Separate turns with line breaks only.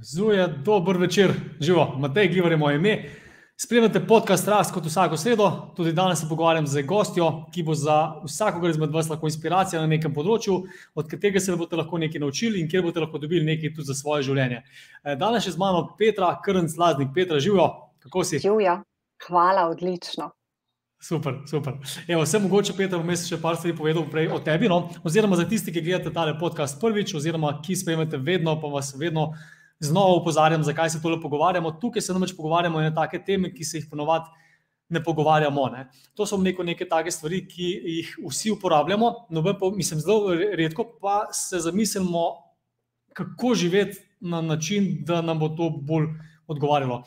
Zuje, dober večer, živo, Matej Glivar je moje ime. Spremljate podcast Rast kot vsako sredo. Tudi danes se pogovarjam z gostjo, ki bo za vsakogar izmed vas lahko inspiracija na nekem področju, od katerega se boste lahko nekaj naučili in kjer boste lahko dobili nekaj tudi za svoje življenje. Eh, danes je z mano Petra Krnc Laznik. Petra, živijo, kako si?
Živijo, hvala, odlično.
Super, super. Evo, vse mogoče, Peter, vmes še par stvari povedal prej o tebi. No? Oziroma, za tisti, ki gledate tale podcast prvič, oziroma ki spremljate vedno, pa vas vedno znova upozarjam, zakaj se tole pogovarjamo. Tukaj se namreč pogovarjamo na take teme, ki se jih ponovadi ne pogovarjamo. Ne. To so neko neke take stvari, ki jih vsi uporabljamo, no, pa mislim, zelo redko pa se zamislimo, kako živeti na način, da nam bo to bolj odgovarjalo.